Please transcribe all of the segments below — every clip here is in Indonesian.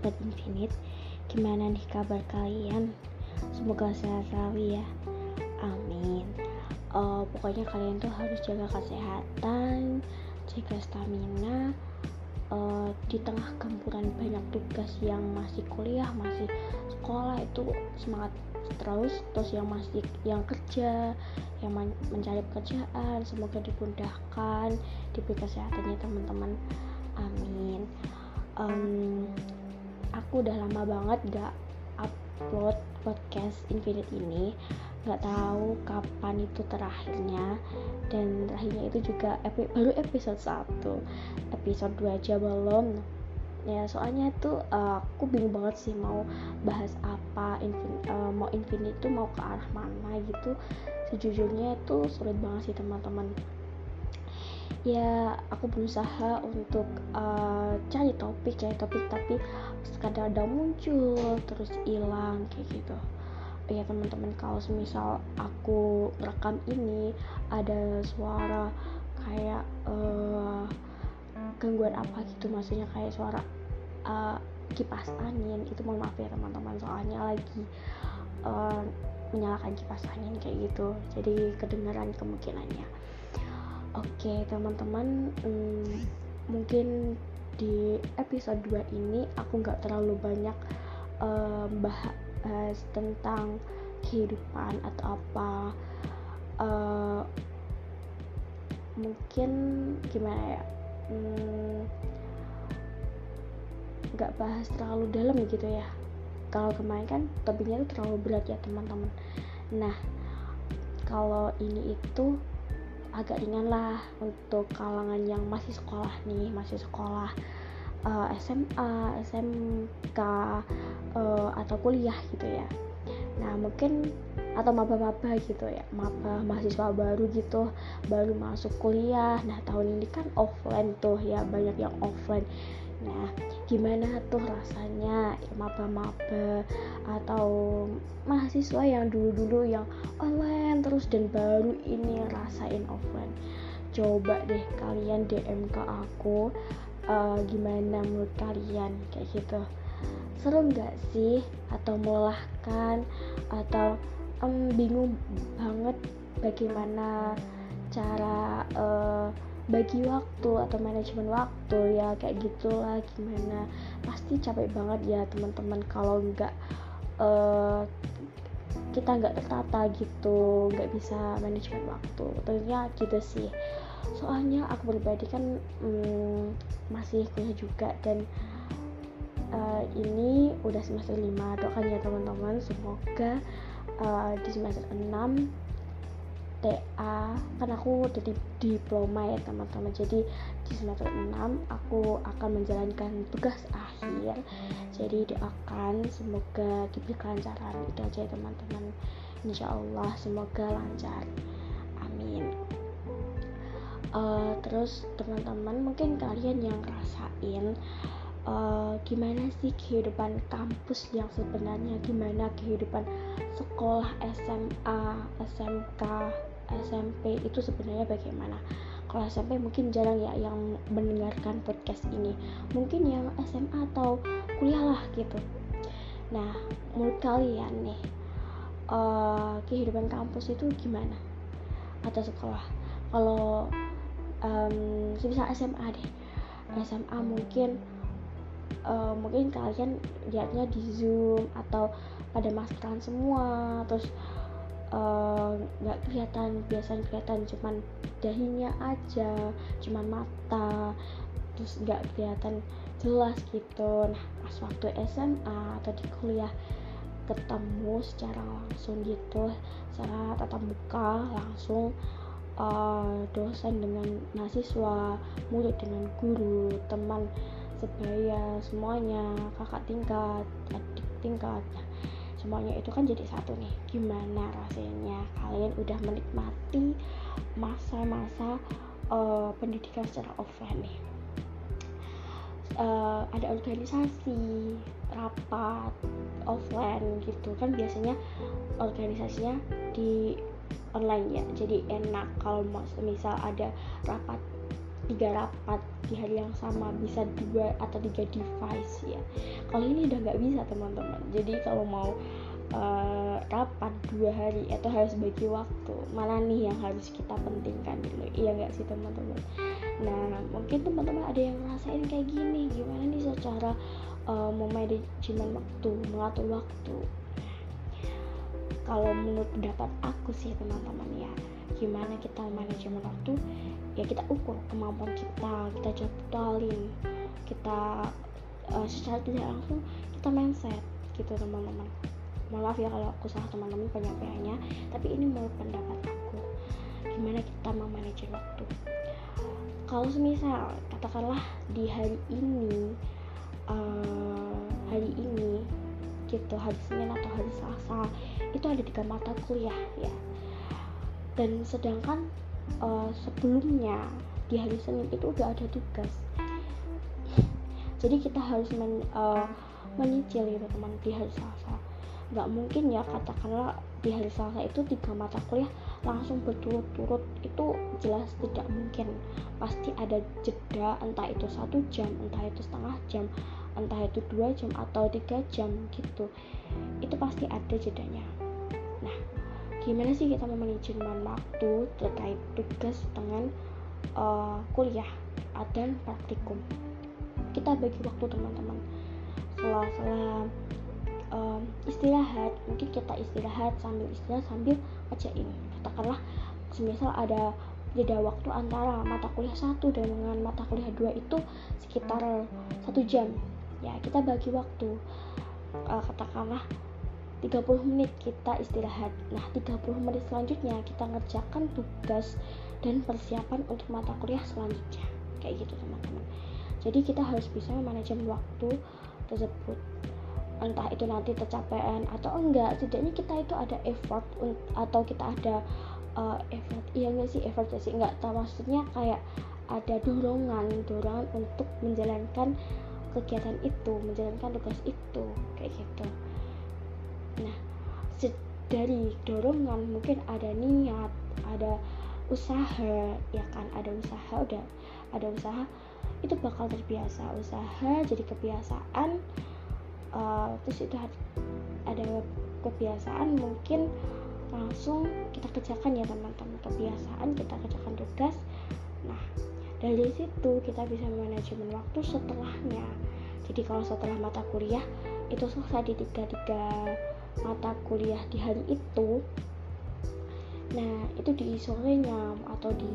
Sobat Infinite Gimana nih kabar kalian? Semoga sehat selalu ya. Amin. Uh, Pokoknya kalian tuh harus jaga kesehatan Jaga stamina. Uh, Di tengah gempuran banyak tugas yang masih kuliah Masih sekolah itu semangat terus. Terus yang masih yang kerja yang mencari pekerjaan semoga dimudahkan diberi kesehatannya teman-teman. Amin. Um, aku udah lama banget gak upload podcast Infinite ini. Nggak tahu kapan itu terakhirnya. Dan terakhirnya itu juga epi baru episode 1 episode 2 aja belum. Ya soalnya tuh uh, aku bingung banget sih mau bahas apa infin uh, mau infinite itu mau ke arah mana gitu. Sejujurnya itu sulit banget sih teman-teman ya aku berusaha untuk uh, cari topik cari topik tapi sekadar ada muncul terus hilang kayak gitu. Ya teman-teman kalau semisal aku rekam ini ada suara kayak uh, gangguan apa gitu maksudnya kayak suara uh, kipas angin itu mohon maaf ya teman-teman soalnya lagi uh, menyalakan kipas angin kayak gitu. Jadi kedengaran kemungkinannya oke teman-teman hmm, mungkin di episode 2 ini aku nggak terlalu banyak um, bahas tentang kehidupan atau apa. Uh, mungkin gimana ya? Nggak hmm, bahas terlalu dalam gitu ya. Kalau kemarin kan topiknya itu terlalu berat ya teman-teman. Nah kalau ini itu agak ringan lah untuk kalangan yang masih sekolah nih masih sekolah uh, eh, SMA, SMK uh, atau kuliah gitu ya. Nah mungkin atau maba-maba gitu ya, maba mahasiswa baru gitu, baru masuk kuliah. Nah tahun ini kan offline tuh ya banyak yang offline. Nah, gimana tuh rasanya ya, maba-maba atau mahasiswa yang dulu-dulu yang online terus dan baru ini rasain offline. Coba deh kalian DM ke aku uh, gimana menurut kalian kayak gitu. Seru nggak sih atau melelahkan atau um, bingung banget bagaimana cara uh, bagi waktu atau manajemen waktu ya kayak gitulah gimana. Pasti capek banget ya teman-teman kalau nggak uh, kita nggak tertata gitu nggak bisa manajemen waktu. Tentunya gitu sih. Soalnya aku pribadi kan um, masih kuliah juga dan uh, ini udah semester 5 doakan ya teman-teman. Semoga uh, di semester 6 TA kan aku udah di diploma ya teman-teman. Jadi di semester 6 aku akan menjalankan tugas akhir. Jadi doakan semoga diberi kelancaran. Itu aja ya teman-teman. Insya Allah semoga lancar. Amin. Uh, terus teman-teman mungkin kalian yang rasain uh, gimana sih kehidupan kampus yang sebenarnya? Gimana kehidupan sekolah SMA SMK SMP itu sebenarnya bagaimana? Kalau SMP mungkin jarang ya yang mendengarkan podcast ini. Mungkin yang SMA atau kuliah lah gitu. Nah menurut kalian nih uh, kehidupan kampus itu gimana? Atau sekolah? Kalau um, bisa SMA deh. SMA mungkin uh, mungkin kalian lihatnya di zoom atau pada maskeran semua terus nggak uh, kelihatan biasanya kelihatan cuman dahinya aja cuman mata terus nggak kelihatan jelas gitu. Nah pas waktu SMA atau di kuliah ketemu secara langsung gitu secara tatap muka langsung uh, dosen dengan mahasiswa murid dengan guru teman sebaya semuanya kakak tingkat adik tingkat semuanya itu kan jadi satu nih. Gimana rasanya kalian udah menikmati masa-masa uh, pendidikan secara offline nih? Uh, ada organisasi rapat offline gitu kan biasanya organisasinya di online ya jadi enak kalau misal ada rapat tiga rapat di hari yang sama bisa dua atau tiga device ya. Kalau ini udah nggak bisa teman-teman. Jadi kalau mau uh, rapat dua hari itu harus bagi waktu. Mana nih yang harus kita pentingkan dulu? Iya nggak sih teman-teman? Nah mungkin teman-teman ada yang ngerasain kayak gini. Gimana nih secara uh, memanajemen waktu mengatur waktu kalau menurut pendapat aku sih teman-teman ya gimana kita manajemen waktu ya kita ukur kemampuan kita kita jadwalin kita uh, secara tidak langsung kita mindset gitu teman-teman. Maaf ya kalau aku salah teman-teman penyampaiannya tapi ini menurut pendapat aku gimana kita memanage waktu. Kalau semisal katakanlah di hari ini uh, hari ini gitu hari Senin atau hari Selasa itu ada tiga mata kuliah ya. Dan sedangkan uh, sebelumnya di hari Senin itu udah ada tugas. Jadi kita harus men, uh, menyicil gitu teman di hari Selasa. Nggak mungkin ya katakanlah di hari Selasa itu tiga mata kuliah langsung berturut-turut itu jelas tidak mungkin. Pasti ada jeda entah itu satu jam entah itu setengah jam entah itu dua jam atau tiga jam gitu itu pasti ada jedanya. Nah gimana sih kita memanajemen waktu terkait tugas dengan uh, kuliah dan praktikum? Kita bagi waktu teman-teman. Setelah um, istirahat mungkin kita istirahat sambil istirahat sambil ini katakanlah semisal ada jeda waktu antara mata kuliah satu dengan mata kuliah dua itu sekitar satu jam ya kita bagi waktu. Uh, katakanlah 30 menit kita istirahat. Nah 30 menit selanjutnya kita ngerjakan tugas dan persiapan untuk mata kuliah selanjutnya. Kayak gitu teman-teman. Jadi kita harus bisa manajemen waktu tersebut. Entah itu nanti tercapaian atau enggak setidaknya kita itu ada effort atau kita ada uh, effort iya nggak sih effort sih? Enggak maksudnya kayak ada dorongan dorongan untuk menjalankan kegiatan itu menjalankan tugas itu kayak gitu. Nah dari dorongan mungkin ada niat ada usaha ya kan? Ada usaha udah ada usaha itu bakal terbiasa. Usaha jadi kebiasaan uh, terus itu ada kebiasaan mungkin langsung kita kerjakan ya teman-teman. Kebiasaan kita kerjakan tugas. Nah dari situ kita bisa manajemen waktu setelahnya. Jadi kalau setelah mata kuliah itu selesai di tiga tiga mata kuliah di hari itu. Nah itu di sorenya atau di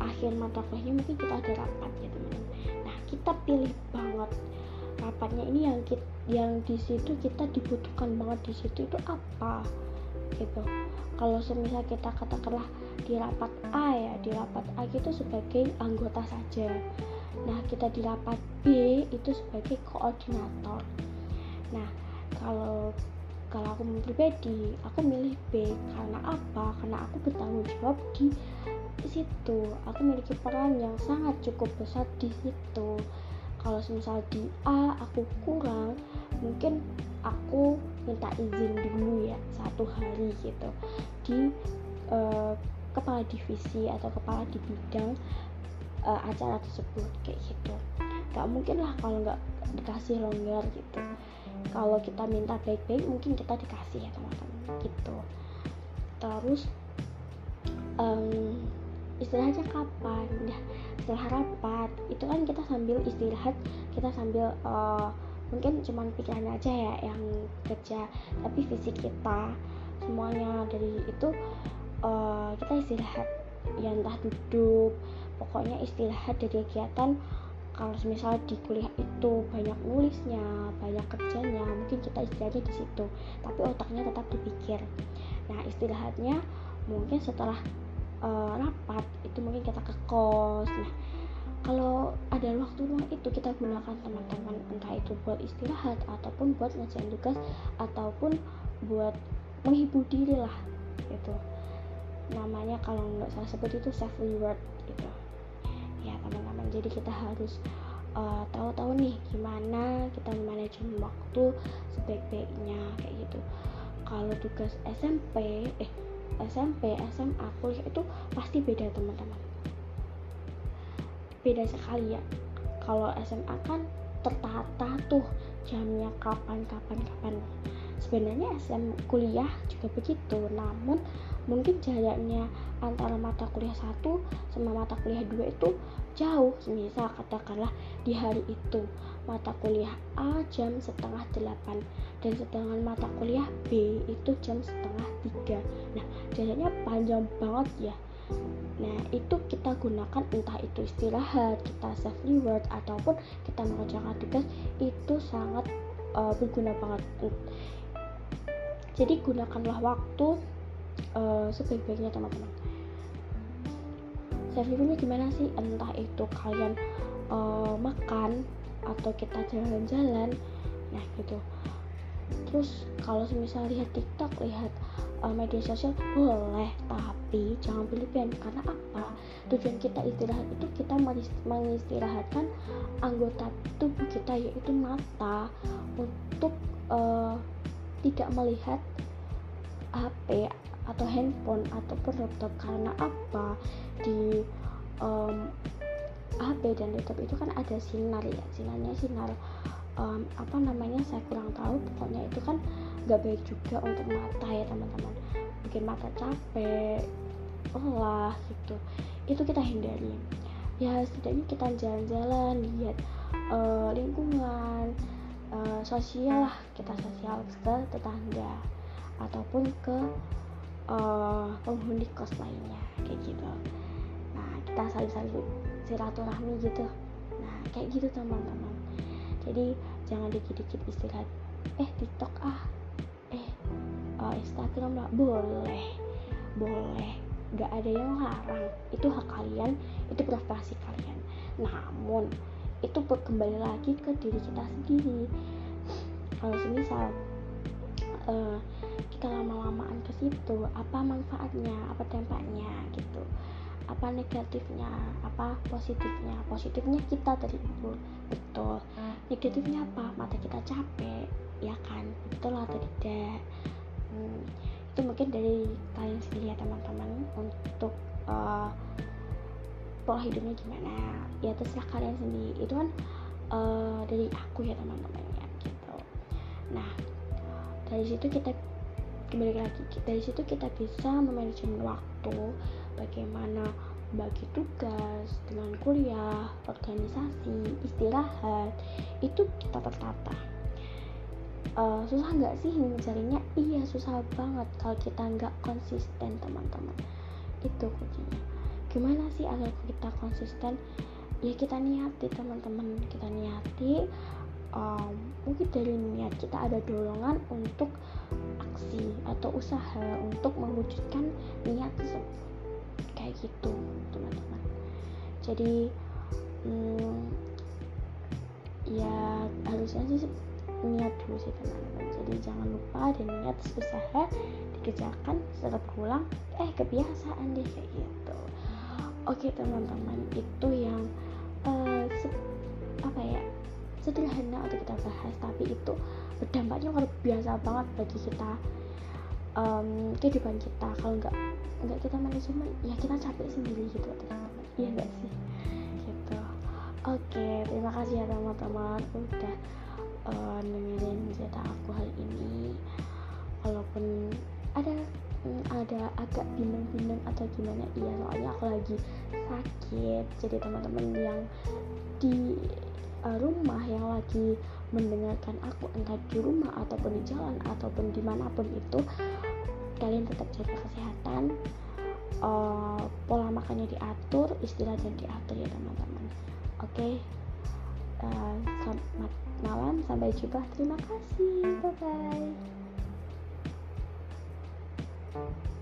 akhir mata kuliahnya mungkin kita ada rapat ya teman-teman. Nah kita pilih banget rapatnya ini yang kita, yang di situ kita dibutuhkan banget di situ itu apa gitu. Kalau semisal kita katakanlah di rapat A ya di rapat A itu sebagai anggota saja. Nah kita di rapat B itu sebagai koordinator. Nah kalau kalau aku pribadi aku milih B karena apa? Karena aku bertanggung jawab di situ. Aku memiliki peran yang sangat cukup besar di situ. Kalau misal di A aku kurang mungkin aku minta izin dulu ya satu hari gitu. Di uh, kepala divisi atau kepala di bidang uh, acara tersebut kayak gitu. Gak mungkin lah kalau nggak dikasih longgar gitu. Kalau kita minta baik-baik mungkin kita dikasih ya teman-teman gitu. Terus um, istilahnya kapan? Ya setelah rapat itu kan kita sambil istirahat kita sambil uh, mungkin cuman pikiran aja ya yang kerja tapi fisik kita semuanya dari itu uh, kita istirahat. Ya entah duduk pokoknya istirahat dari kegiatan. Kalau misalnya di kuliah itu banyak nulisnya banyak kerjanya mungkin kita istirahatnya di situ tapi otaknya tetap dipikir. Nah istirahatnya mungkin setelah uh, rapat itu mungkin kita ke kos. Nah kalau ada waktu luang itu kita gunakan teman-teman entah itu buat istirahat ataupun buat ngerjain tugas ataupun buat menghibur diri lah gitu. Namanya kalau nggak salah sebut itu self reward gitu. Ya teman-teman jadi kita harus uh, tahu-tahu nih gimana kita manajemen waktu sebaik-baiknya kayak gitu. Kalau tugas SMP eh SMP SMA kuliah itu pasti beda teman-teman beda sekali ya. Kalau SMA kan tertata tuh jamnya kapan kapan kapan sebenarnya SM kuliah juga begitu namun mungkin jaraknya antara mata kuliah satu sama mata kuliah dua itu jauh. Misal katakanlah di hari itu mata kuliah A jam setengah delapan dan sedangkan mata kuliah B itu jam setengah tiga. Nah jaraknya panjang banget ya nah itu kita gunakan entah itu istirahat kita self reward ataupun kita mengerjakan tugas itu sangat uh, berguna banget. Jadi gunakanlah waktu uh, sebaik-baiknya teman-teman. Self reviewnya gimana sih? Entah itu kalian uh, makan atau kita jalan-jalan nah gitu. Terus kalau misal lihat tiktok lihat uh, media sosial boleh tapi jangan berlebihan karena apa? Tujuan kita istirahat itu kita mengistirahatkan anggota tubuh kita yaitu mata untuk uh, tidak melihat HP atau handphone ataupun laptop. Karena apa? Di um, HP dan laptop itu kan ada sinar ya sinarnya sinar um, apa namanya saya kurang tahu pokoknya itu kan gak baik juga untuk mata ya teman-teman. Bikin mata capek lelah gitu. Itu kita hindari. Ya setidaknya kita jalan-jalan lihat uh, lingkungan uh, sosial lah kita sosial ke tetangga ataupun ke uh, penghuni kos lainnya kayak gitu. Nah kita saling-saling silaturahmi gitu. Nah kayak gitu teman-teman jadi jangan dikit-dikit istirahat. Eh tiktok ah. Eh uh, instagram lah. Boleh. Boleh. Gak ada yang larang. Itu hak kalian. Itu privasi kalian. Namun itu kembali lagi ke diri kita sendiri. Kalau semisal uh, kita lama-lamaan ke situ apa manfaatnya? Apa dampaknya? Gitu apa negatifnya apa positifnya? Positifnya kita terhibur betul. Negatifnya apa? Mata kita capek ya kan? Betul atau tidak? Hmm, itu mungkin dari kalian sendiri ya teman-teman untuk uh, pola hidupnya gimana? Ya terserah kalian sendiri. Itu kan uh, dari aku ya teman-teman ya gitu. Nah dari situ kita kembali lagi dari situ kita bisa memanajemen waktu bagaimana bagi tugas dengan kuliah organisasi istirahat itu kita tertata. Uh, susah nggak sih mencarinya? Iya susah banget kalau kita nggak konsisten teman-teman. Itu kuncinya. Gimana sih agar kita konsisten? Ya kita niati teman-teman. Kita niati um, mungkin dari niat kita ada dorongan untuk atau usaha untuk mewujudkan niat tersebut. Kayak gitu teman-teman. Jadi hmm, ya harusnya sih niat dulu sih teman-teman. Jadi jangan lupa ada niat usaha dikerjakan setelah berulang eh kebiasaan deh kayak gitu. Oke teman-teman itu yang uh, apa ya sederhana untuk kita bahas. Tapi itu berdampaknya luar biasa banget bagi kita um, kehidupan kita kalau nggak nggak kita manajemen ya kita capek sendiri gitu teman-teman iya nggak sih? Gitu. Oke terima kasih ya teman-teman udah uh, cerita aku hari ini. Walaupun ada ada agak bingung-bingung atau gimana iya soalnya aku lagi sakit. Jadi teman-teman yang di uh, rumah yang lagi mendengarkan aku entah di rumah ataupun di jalan ataupun di mana pun itu kalian tetap jaga kesehatan uh, pola makannya diatur istirahatnya diatur ya teman-teman. Oke okay? uh, selamat malam sampai jumpa. Terima kasih. Bye bye